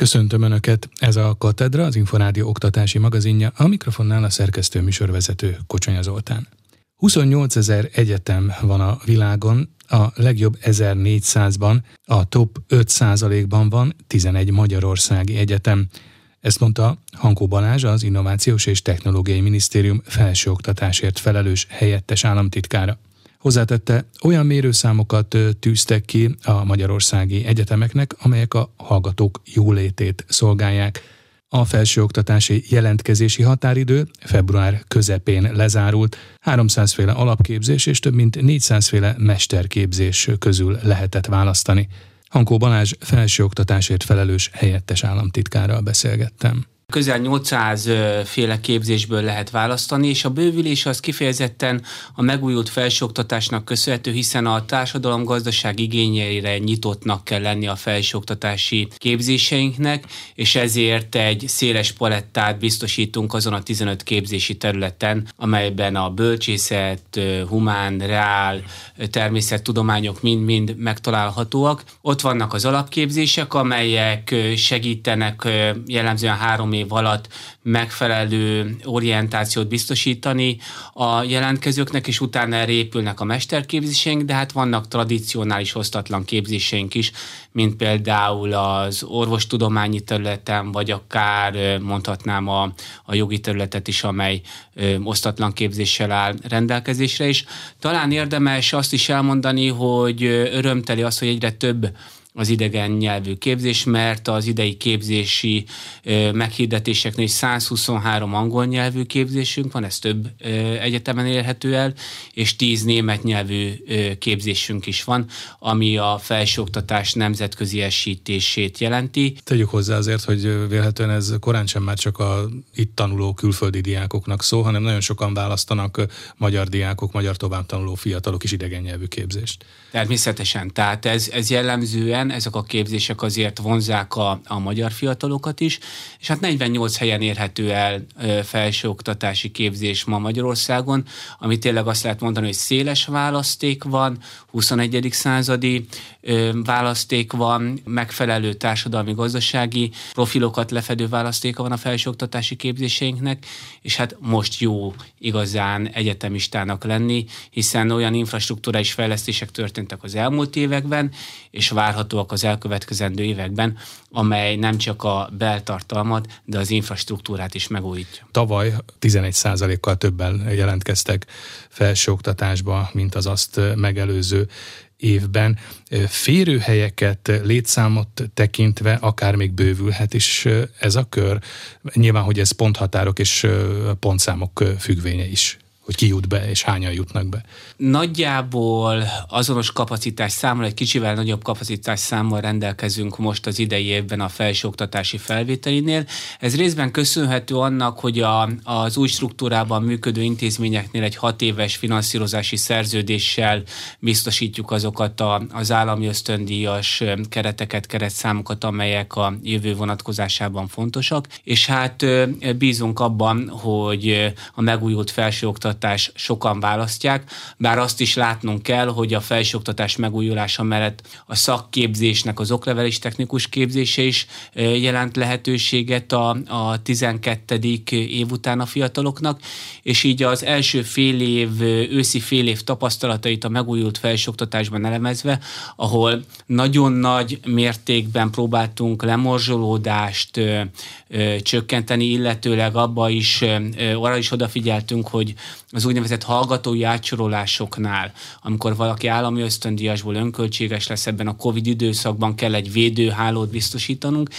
Köszöntöm Önöket, ez a Katedra, az Inforádió oktatási magazinja, a mikrofonnál a szerkesztő műsorvezető Kocsonya Zoltán. 28 ezer egyetem van a világon, a legjobb 1400-ban, a top 5%-ban van 11 magyarországi egyetem. Ezt mondta Hankó Balázs, az Innovációs és Technológiai Minisztérium felsőoktatásért felelős helyettes államtitkára. Hozzátette, olyan mérőszámokat tűztek ki a magyarországi egyetemeknek, amelyek a hallgatók jólétét szolgálják. A felsőoktatási jelentkezési határidő február közepén lezárult, 300 féle alapképzés és több mint 400 féle mesterképzés közül lehetett választani. Hankó Balázs felsőoktatásért felelős helyettes államtitkárral beszélgettem. Közel 800 féle képzésből lehet választani, és a bővülés az kifejezetten a megújult felsőoktatásnak köszönhető, hiszen a társadalom gazdaság igényeire nyitottnak kell lenni a felsőoktatási képzéseinknek, és ezért egy széles palettát biztosítunk azon a 15 képzési területen, amelyben a bölcsészet, humán, reál, természettudományok mind-mind megtalálhatóak. Ott vannak az alapképzések, amelyek segítenek jellemzően három év alatt megfelelő orientációt biztosítani a jelentkezőknek, és utána erre a mesterképzéseink, de hát vannak tradicionális osztatlan képzéseink is, mint például az orvostudományi területen, vagy akár mondhatnám a, a jogi területet is, amely ö, osztatlan képzéssel áll rendelkezésre is. Talán érdemes azt is elmondani, hogy örömteli az, hogy egyre több az idegen nyelvű képzés, mert az idei képzési meghirdetéseknél 123 angol nyelvű képzésünk van, ez több egyetemen érhető el, és 10 német nyelvű képzésünk is van, ami a felsőoktatás nemzetközi esítését jelenti. Tegyük hozzá azért, hogy vélhetően ez korán sem már csak a itt tanuló külföldi diákoknak szó, hanem nagyon sokan választanak magyar diákok, magyar továbbtanuló fiatalok is idegen nyelvű képzést. Természetesen, tehát ez, ez jellemzően helyen, ezek a képzések azért vonzák a, a magyar fiatalokat is, és hát 48 helyen érhető el felsőoktatási képzés ma Magyarországon, ami tényleg azt lehet mondani, hogy széles választék van, 21. századi választék van, megfelelő társadalmi-gazdasági profilokat lefedő választéka van a felsőoktatási képzéseinknek, és hát most jó igazán egyetemistának lenni, hiszen olyan infrastruktúrális fejlesztések történtek az elmúlt években, és várhatóak az elkövetkezendő években, amely nem csak a beltartalmat, de az infrastruktúrát is megújítja. Tavaly 11%-kal többen jelentkeztek felsőoktatásba, mint az azt megelőző évben férőhelyeket, létszámot tekintve akár még bővülhet is ez a kör. Nyilván, hogy ez ponthatárok és pontszámok függvénye is hogy ki jut be, és hányan jutnak be? Nagyjából azonos kapacitás számmal, egy kicsivel nagyobb kapacitás számmal rendelkezünk most az idei évben a felsőoktatási felvételinél. Ez részben köszönhető annak, hogy a, az új struktúrában működő intézményeknél egy hat éves finanszírozási szerződéssel biztosítjuk azokat a, az állami ösztöndíjas kereteket, keretszámokat, amelyek a jövő vonatkozásában fontosak, és hát bízunk abban, hogy a megújult felsőoktatás felsőoktatás sokan választják, bár azt is látnunk kell, hogy a felsőoktatás megújulása mellett a szakképzésnek az oklevelés technikus képzése is jelent lehetőséget a, a 12. év után a fiataloknak, és így az első fél év, őszi fél év tapasztalatait a megújult felsőoktatásban elemezve, ahol nagyon nagy mértékben próbáltunk lemorzsolódást ö, ö, csökkenteni, illetőleg abba is, ö, arra is odafigyeltünk, hogy az úgynevezett hallgatói átsorolásoknál, amikor valaki állami ösztöndíjasból önköltséges lesz ebben a Covid időszakban, kell egy védőhálót biztosítanunk,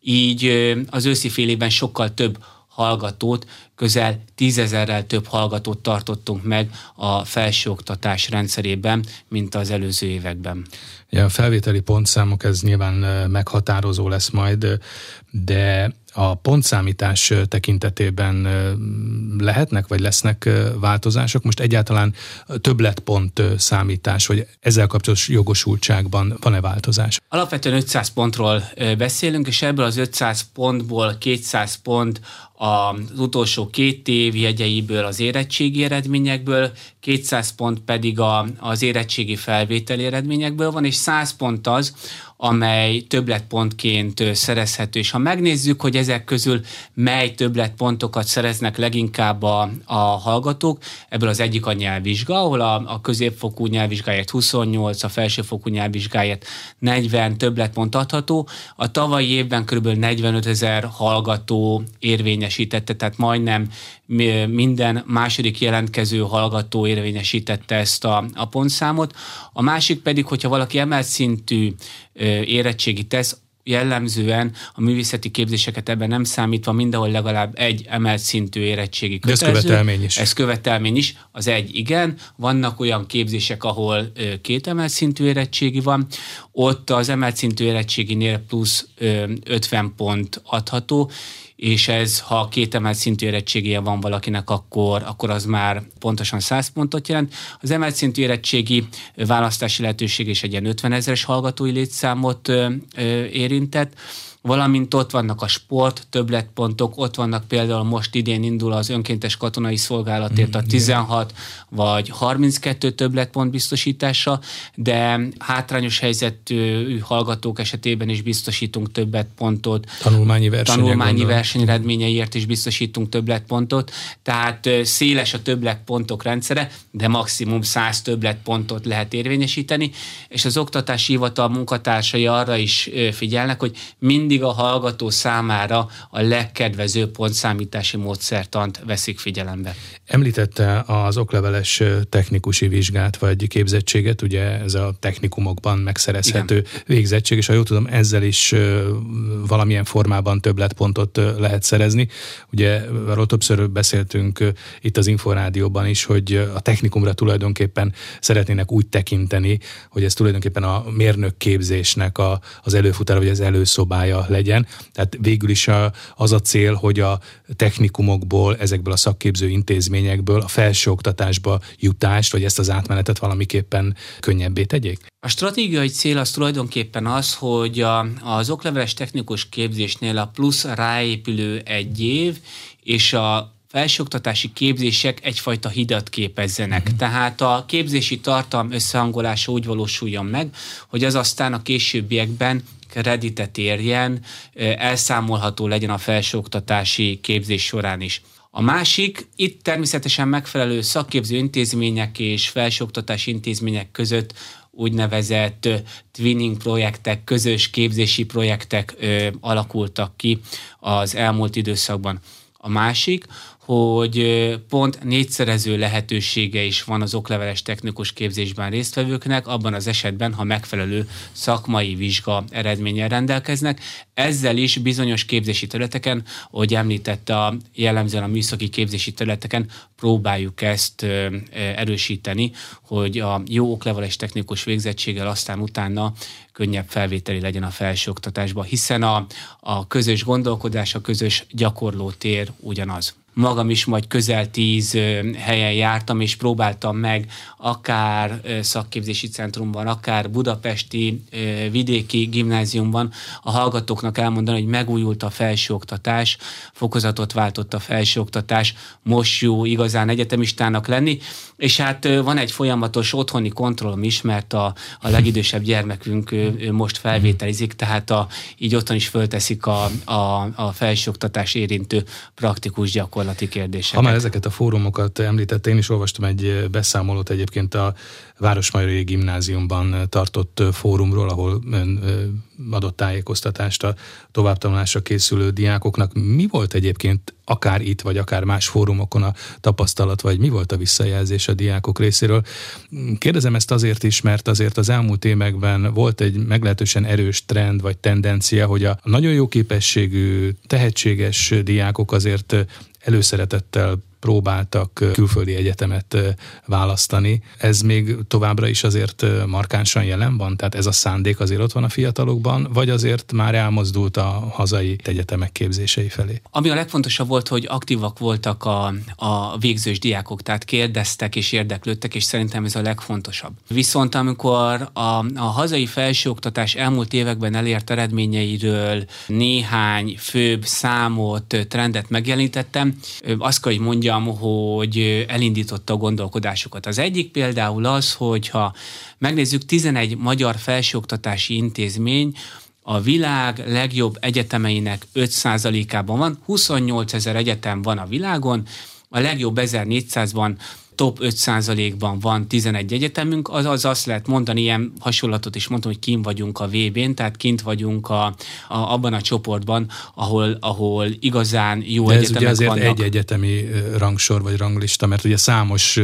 így az őszi fél évben sokkal több hallgatót, közel tízezerrel több hallgatót tartottunk meg a felsőoktatás rendszerében, mint az előző években. Ja, a felvételi pontszámok ez nyilván meghatározó lesz majd, de a pontszámítás tekintetében lehetnek, vagy lesznek változások? Most egyáltalán többletpont számítás, vagy ezzel kapcsolatos jogosultságban van-e változás? Alapvetően 500 pontról beszélünk, és ebből az 500 pontból 200 pont az utolsó két év jegyeiből, az érettségi eredményekből, 200 pont pedig a, az érettségi felvételi eredményekből van, és 100 pont az, amely többletpontként szerezhető. És ha megnézzük, hogy ezek közül mely többletpontokat szereznek leginkább a, a hallgatók, ebből az egyik a nyelvvizsga, ahol a, a középfokú nyelvvizsgáját 28, a felsőfokú nyelvvizsgáját 40 többletpont adható. A tavalyi évben kb. 45 ezer hallgató érvényesítette, tehát majdnem minden második jelentkező hallgató érvényesítette ezt a, a pontszámot. A másik pedig, hogyha valaki emelt szintű érettségi tesz, jellemzően a művészeti képzéseket ebben nem számítva mindenhol legalább egy emelt szintű érettségi kötelező. De ez követelmény is. Ez követelmény is. Az egy igen. Vannak olyan képzések, ahol két emelt szintű érettségi van. Ott az emelt szintű érettséginél plusz 50 pont adható, és ez, ha két emelt szintű érettségije van valakinek, akkor, akkor az már pontosan 100 pontot jelent. Az emelt szintű érettségi választási lehetőség is egy ilyen 50 ezeres hallgatói létszámot érintett valamint ott vannak a sport többletpontok, ott vannak például most idén indul az önkéntes katonai szolgálatért a 16 mm, vagy 32 többletpont biztosítása, de hátrányos helyzetű hallgatók esetében is biztosítunk többletpontot. Tanulmányi verseny. Tanulmányi versenyredményeiért is biztosítunk többletpontot, tehát széles a többletpontok rendszere, de maximum 100 többletpontot lehet érvényesíteni, és az oktatási hivatal munkatársai arra is figyelnek, hogy mindig mindig a hallgató számára a legkedvezőbb pontszámítási módszertant veszik figyelembe. Említette az okleveles technikusi vizsgát vagy képzettséget, ugye ez a technikumokban megszerezhető Igen. végzettség, és ha jól tudom, ezzel is valamilyen formában többletpontot lehet szerezni. Ugye arról többször beszéltünk itt az Inforádióban is, hogy a technikumra tulajdonképpen szeretnének úgy tekinteni, hogy ez tulajdonképpen a mérnök képzésnek a, az előfutára, vagy az előszobája legyen. Tehát végül is a, az a cél, hogy a technikumokból, ezekből a szakképző intézményekből a felsőoktatásba jutást, vagy ezt az átmenetet valamiképpen könnyebbé tegyék? A stratégiai cél az tulajdonképpen az, hogy a, az okleveles technikus képzésnél a plusz ráépülő egy év, és a felsőoktatási képzések egyfajta hidat képezzenek. Uh-huh. Tehát a képzési tartalom összehangolása úgy valósuljon meg, hogy az aztán a későbbiekben kreditet érjen, elszámolható legyen a felsőoktatási képzés során is. A másik, itt természetesen megfelelő szakképző intézmények és felsőoktatási intézmények között úgynevezett twinning projektek, közös képzési projektek ö, alakultak ki az elmúlt időszakban. A másik, hogy pont négyszerező lehetősége is van az okleveles technikus képzésben résztvevőknek, abban az esetben, ha megfelelő szakmai vizsga eredménnyel rendelkeznek. Ezzel is bizonyos képzési területeken, ahogy említette, a, jellemzően a műszaki képzési területeken próbáljuk ezt erősíteni, hogy a jó okleveles technikus végzettséggel aztán utána könnyebb felvételi legyen a felsőoktatásba, hiszen a, a közös gondolkodás, a közös gyakorlótér ugyanaz magam is majd közel tíz helyen jártam, és próbáltam meg akár szakképzési centrumban, akár budapesti vidéki gimnáziumban a hallgatóknak elmondani, hogy megújult a felsőoktatás, fokozatot váltott a felsőoktatás, most jó igazán egyetemistának lenni, és hát van egy folyamatos otthoni kontrollom is, mert a, a legidősebb gyermekünk most felvételizik, tehát a, így otthon is fölteszik a, a, a felsőoktatás érintő praktikus gyakorlati kérdéseket. Ha már ezeket a fórumokat említette, én is olvastam egy beszámolót egyébként a Városmajori Gimnáziumban tartott fórumról, ahol ön adott tájékoztatást a továbbtanulásra készülő diákoknak. Mi volt egyébként akár itt, vagy akár más fórumokon a tapasztalat, vagy mi volt a visszajelzés a diákok részéről? Kérdezem ezt azért is, mert azért az elmúlt években volt egy meglehetősen erős trend, vagy tendencia, hogy a nagyon jó képességű, tehetséges diákok azért előszeretettel próbáltak külföldi egyetemet választani. Ez még továbbra is azért markánsan jelen van? Tehát ez a szándék azért ott van a fiatalokban, vagy azért már elmozdult a hazai egyetemek képzései felé? Ami a legfontosabb volt, hogy aktívak voltak a, a végzős diákok, tehát kérdeztek és érdeklődtek, és szerintem ez a legfontosabb. Viszont amikor a, a hazai felsőoktatás elmúlt években elért eredményeiről néhány főbb számot, trendet megjelenítettem, azt kell, hogy mondjam, mondjam, hogy elindította a gondolkodásukat. Az egyik például az, hogyha megnézzük 11 magyar felsőoktatási intézmény, a világ legjobb egyetemeinek 5%-ában van, 28 ezer egyetem van a világon, a legjobb 1400-ban top 5%-ban van 11 egyetemünk, az, az azt lehet mondani, ilyen hasonlatot is mondtam, hogy kint vagyunk a VB-n, tehát kint vagyunk a, a, abban a csoportban, ahol, ahol igazán jó De ez egyetemek ugye azért vannak. egy egyetemi rangsor vagy ranglista, mert ugye számos,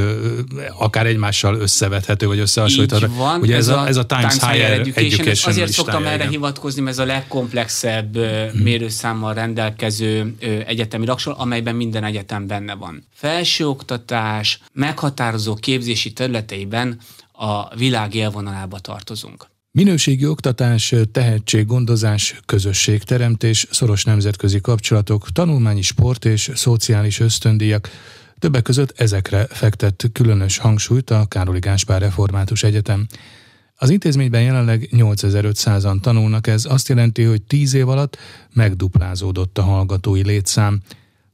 akár egymással összevethető vagy összehasonlítható. Van, ugye ez, ez a, ez a Times, Times Higher Education, Education Azért szoktam erre igen. hivatkozni, mert ez a legkomplexebb hmm. mérőszámmal rendelkező egyetemi rangsor, amelyben minden egyetem benne van. Felsőoktatás, meghatározó képzési területeiben a világ élvonalába tartozunk. Minőségi oktatás, tehetséggondozás, közösségteremtés, szoros nemzetközi kapcsolatok, tanulmányi sport és szociális ösztöndíjak. Többek között ezekre fektett különös hangsúlyt a Károli Gáspár Református Egyetem. Az intézményben jelenleg 8500-an tanulnak, ez azt jelenti, hogy 10 év alatt megduplázódott a hallgatói létszám.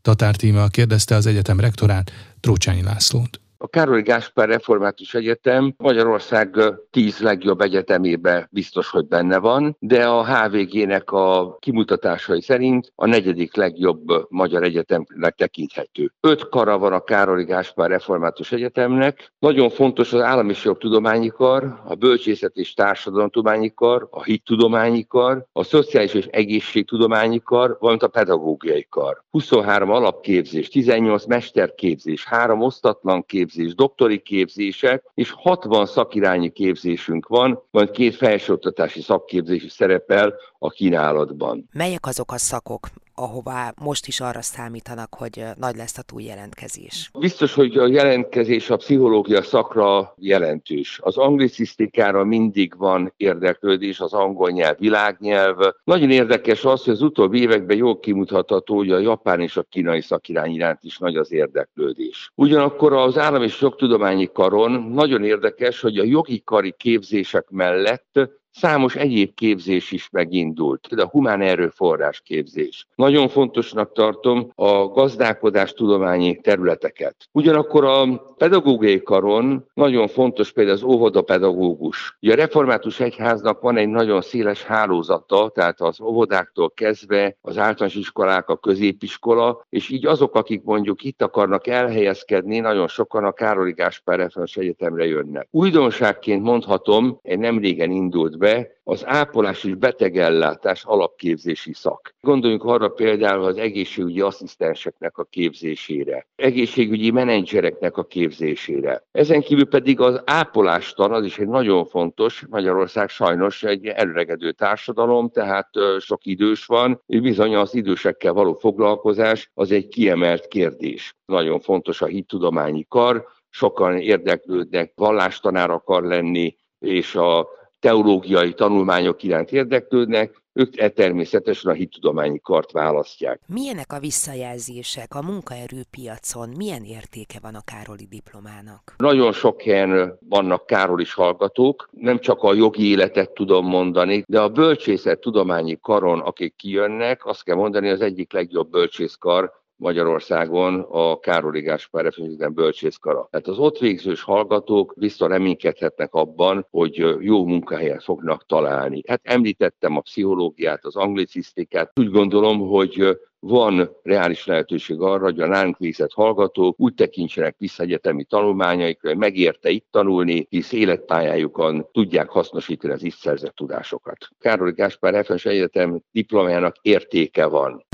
Tatár Tíma kérdezte az egyetem rektorát, Trócsányi Lászlót. A Károly Gáspár Református Egyetem Magyarország tíz legjobb egyetemébe biztos, hogy benne van, de a HVG-nek a kimutatásai szerint a negyedik legjobb magyar egyetemnek tekinthető. Öt kara van a Károly Gáspár Református Egyetemnek. Nagyon fontos az állami tudományi kar, a bölcsészet és társadalomtudományi kar, a hittudományi kar, a szociális és egészségtudományi kar, valamint a pedagógiai kar. 23 alapképzés, 18 mesterképzés, három osztatlan képzés, képzés, doktori képzések, és 60 szakirányi képzésünk van, majd két felsőoktatási szakképzés is szerepel a kínálatban. Melyek azok a szakok, ahová most is arra számítanak, hogy nagy lesz a túljelentkezés? Biztos, hogy a jelentkezés a pszichológia szakra jelentős. Az anglicisztikára mindig van érdeklődés, az angol nyelv világnyelv. Nagyon érdekes az, hogy az utóbbi években jól kimutatható, hogy a japán és a kínai szakirány iránt is nagy az érdeklődés. Ugyanakkor az állam és jogtudományi karon nagyon érdekes, hogy a jogi kari képzések mellett Számos egyéb képzés is megindult, de a humán erőforrás képzés. Nagyon fontosnak tartom a gazdálkodás tudományi területeket. Ugyanakkor a pedagógiai karon nagyon fontos például az óvodapedagógus. Ugye a református egyháznak van egy nagyon széles hálózata, tehát az óvodáktól kezdve az általános iskolák, a középiskola, és így azok, akik mondjuk itt akarnak elhelyezkedni, nagyon sokan a Károli Gáspár Egyetemre jönnek. Újdonságként mondhatom, egy nem régen indult be, az ápolás és betegellátás alapképzési szak. Gondoljunk arra például az egészségügyi asszisztenseknek a képzésére, egészségügyi menedzsereknek a képzésére. Ezen kívül pedig az ápolástan, az is egy nagyon fontos, Magyarország sajnos egy előregedő társadalom, tehát sok idős van, és bizony az idősekkel való foglalkozás az egy kiemelt kérdés. Nagyon fontos a hittudományi kar, sokan érdeklődnek, vallástanár akar lenni, és a teológiai tanulmányok iránt érdeklődnek, ők e természetesen a hittudományi kart választják. Milyenek a visszajelzések a munkaerőpiacon? Milyen értéke van a Károli diplomának? Nagyon sok helyen vannak Károlis hallgatók, nem csak a jogi életet tudom mondani, de a bölcsészet tudományi karon, akik kijönnek, azt kell mondani, az egyik legjobb bölcsészkar Magyarországon a Károli Gáspár Refényüzden bölcsészkara. Tehát az ott végzős hallgatók vissza reménykedhetnek abban, hogy jó munkahelyet fognak találni. Hát említettem a pszichológiát, az anglicisztikát. Úgy gondolom, hogy van reális lehetőség arra, hogy a nálunk végzett hallgatók úgy tekintsenek vissza egyetemi tanulmányaikra, hogy megérte itt tanulni, hisz életpályájukon tudják hasznosítani az itt szerzett tudásokat. Károly Gáspár Refes Egyetem diplomájának értéke van.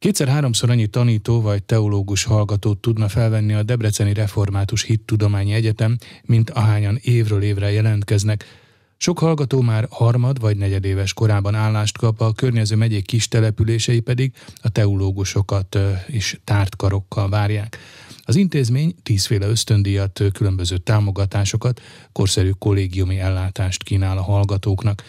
Kétszer-háromszor annyi tanító vagy teológus hallgatót tudna felvenni a Debreceni Református Hittudományi Egyetem, mint ahányan évről évre jelentkeznek. Sok hallgató már harmad vagy negyedéves korában állást kap, a környező megyék kis települései pedig a teológusokat is tárt karokkal várják. Az intézmény tízféle ösztöndíjat, különböző támogatásokat, korszerű kollégiumi ellátást kínál a hallgatóknak.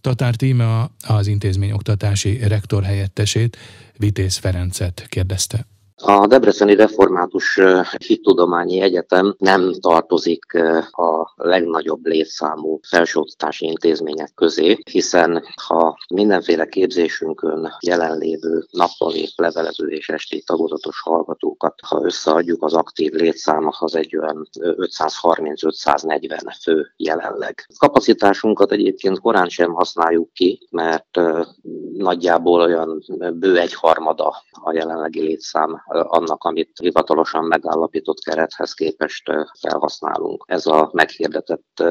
Tatár Tíme az intézmény oktatási rektor helyettesét, Vitéz Ferencet kérdezte. A Debreceni Református Hittudományi Egyetem nem tartozik a legnagyobb létszámú felsőoktatási intézmények közé, hiszen ha mindenféle képzésünkön jelenlévő nappali, levelező és esti tagozatos hallgatókat, ha összeadjuk, az aktív létszám az egy olyan 530-540 fő jelenleg. Kapacitásunkat egyébként korán sem használjuk ki, mert nagyjából olyan bő egy harmada a jelenlegi létszám annak, amit hivatalosan megállapított kerethez képest felhasználunk. Ez a meghirdetett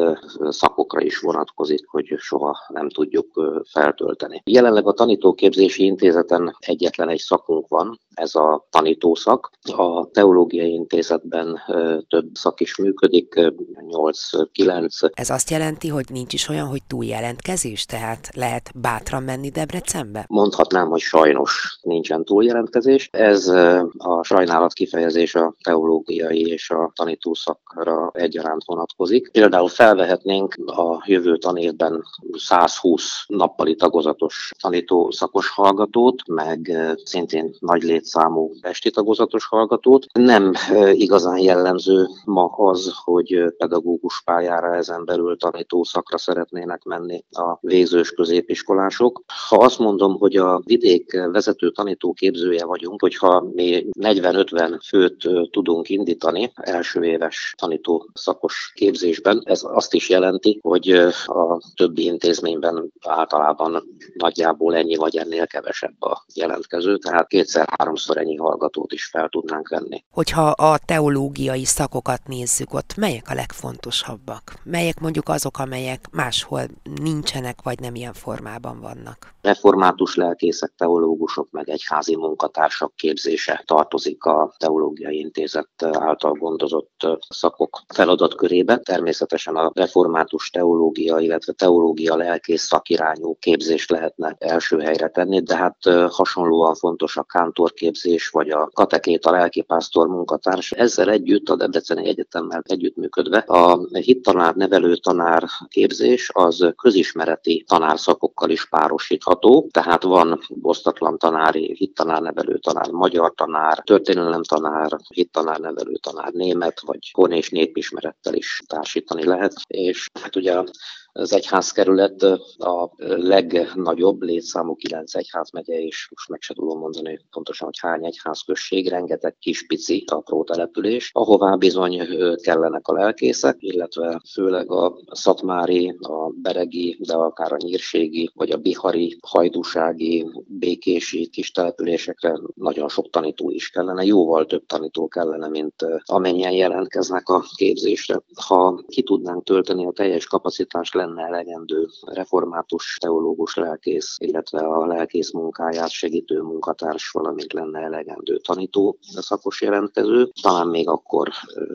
szakokra is vonatkozik, hogy soha nem tudjuk feltölteni. Jelenleg a tanítóképzési intézeten egyetlen egy szakunk van, ez a tanítószak. A teológiai intézetben több szak is működik, 8-9. Ez azt jelenti, hogy nincs is olyan, hogy túljelentkezés, tehát lehet bátran menni Debrecenbe? Mondhatnám, hogy sajnos nincsen túljelentkezés. Ez a sajnálat kifejezés a teológiai és a tanítószakra egyaránt vonatkozik. Például felvehetnénk a jövő tanévben 120 nappali tagozatos tanítószakos hallgatót, meg szintén nagy létszámú esti tagozatos hallgatót. Nem igazán jellemző ma az, hogy pedagógus pályára ezen belül tanítószakra szeretnének menni a végzős középiskolások. Ha azt mondom, hogy a vidék vezető tanítóképzője vagyunk, hogyha mi 40-50 főt tudunk indítani első éves tanító szakos képzésben. Ez azt is jelenti, hogy a többi intézményben általában nagyjából ennyi vagy ennél kevesebb a jelentkező, tehát kétszer-háromszor ennyi hallgatót is fel tudnánk venni. Hogyha a teológiai szakokat nézzük, ott melyek a legfontosabbak? Melyek mondjuk azok, amelyek máshol nincsenek, vagy nem ilyen formában vannak? Református lelkészek, teológusok, meg egyházi munkatársak képzése tartozik a Teológiai Intézet által gondozott szakok feladatkörébe. Természetesen a református teológia, illetve teológia lelkész szakirányú képzést lehetne első helyre tenni, de hát hasonlóan fontos a kántorképzés, vagy a katekét, a lelkipásztor munkatárs. Ezzel együtt a Debreceni Egyetemmel együttműködve a hittanár, nevelő tanár képzés az közismereti tanárszakokkal is párosítható, tehát van osztatlan tanári, hittanár, nevelő tanár, magyar tanár, történelem tanár, hittanár, nevelő tanár, német, vagy kon és népismerettel is társítani lehet. És hát ugye az egyházkerület a legnagyobb létszámú kilenc egyházmegye, és most meg se tudom mondani pontosan, hogy hány egyházközség, rengeteg kis pici apró település, ahová bizony kellenek a lelkészek, illetve főleg a szatmári, a beregi, de akár a nyírségi, vagy a bihari, hajdúsági, békési kis településekre nagyon sok tanító is kellene, jóval több tanító kellene, mint amennyien jelentkeznek a képzésre. Ha ki tudnánk tölteni a teljes kapacitást, lenne elegendő református teológus lelkész, illetve a lelkész munkáját segítő munkatárs, valamint lenne elegendő tanító szakos jelentkező. Talán még akkor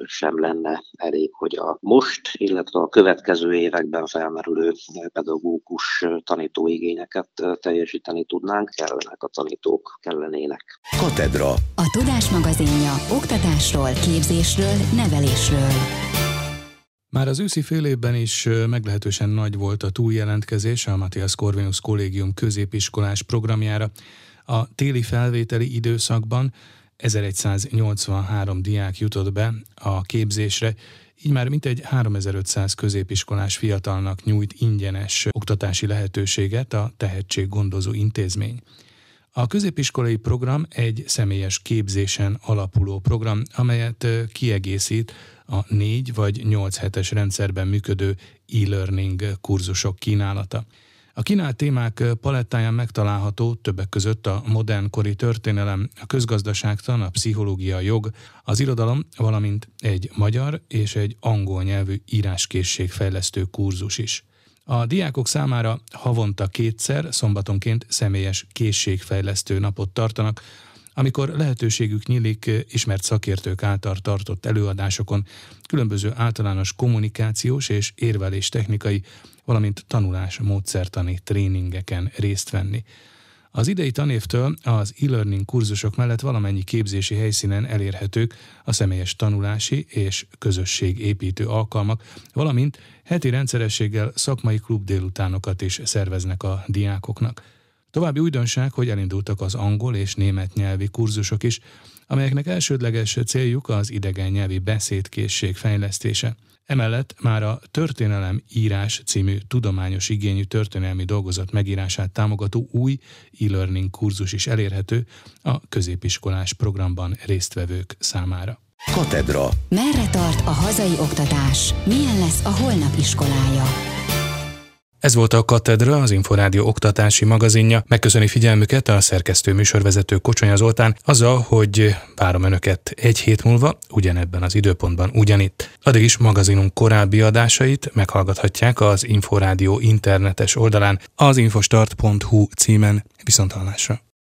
sem lenne elég, hogy a most, illetve a következő években felmerülő pedagógus tanítóigényeket teljesíteni tudnánk, kellenek a tanítók, kellenének. Katedra. A Tudás magazinja oktatásról, képzésről, nevelésről. Már az őszi fél évben is meglehetősen nagy volt a túljelentkezés a Matthias Corvinus Kollégium középiskolás programjára. A téli felvételi időszakban 1183 diák jutott be a képzésre, így már mintegy 3500 középiskolás fiatalnak nyújt ingyenes oktatási lehetőséget a tehetséggondozó intézmény. A középiskolai program egy személyes képzésen alapuló program, amelyet kiegészít a négy vagy nyolc hetes rendszerben működő e-learning kurzusok kínálata. A kínált témák palettáján megtalálható többek között a modernkori történelem, a közgazdaságtan, a pszichológia, a jog, az irodalom, valamint egy magyar és egy angol nyelvű íráskészségfejlesztő kurzus is. A diákok számára havonta kétszer, szombatonként személyes készségfejlesztő napot tartanak, amikor lehetőségük nyílik ismert szakértők által tartott előadásokon, különböző általános kommunikációs és érvelés technikai, valamint tanulás módszertani tréningeken részt venni. Az idei tanévtől az e-learning kurzusok mellett valamennyi képzési helyszínen elérhetők a személyes tanulási és közösségépítő alkalmak, valamint heti rendszerességgel szakmai klub délutánokat is szerveznek a diákoknak. További újdonság, hogy elindultak az angol és német nyelvi kurzusok is, amelyeknek elsődleges céljuk az idegen nyelvi beszédkészség fejlesztése. Emellett már a Történelem írás című tudományos igényű történelmi dolgozat megírását támogató új e-learning kurzus is elérhető a középiskolás programban résztvevők számára. Katedra. Merre tart a hazai oktatás? Milyen lesz a holnap iskolája? Ez volt a Katedra, az Inforádió oktatási magazinja. Megköszöni figyelmüket a szerkesztő műsorvezető Kocsonya Zoltán azzal, hogy várom Önöket egy hét múlva, ugyanebben az időpontban ugyanitt. Addig is magazinunk korábbi adásait meghallgathatják az Inforádió internetes oldalán az infostart.hu címen. Viszonthallásra!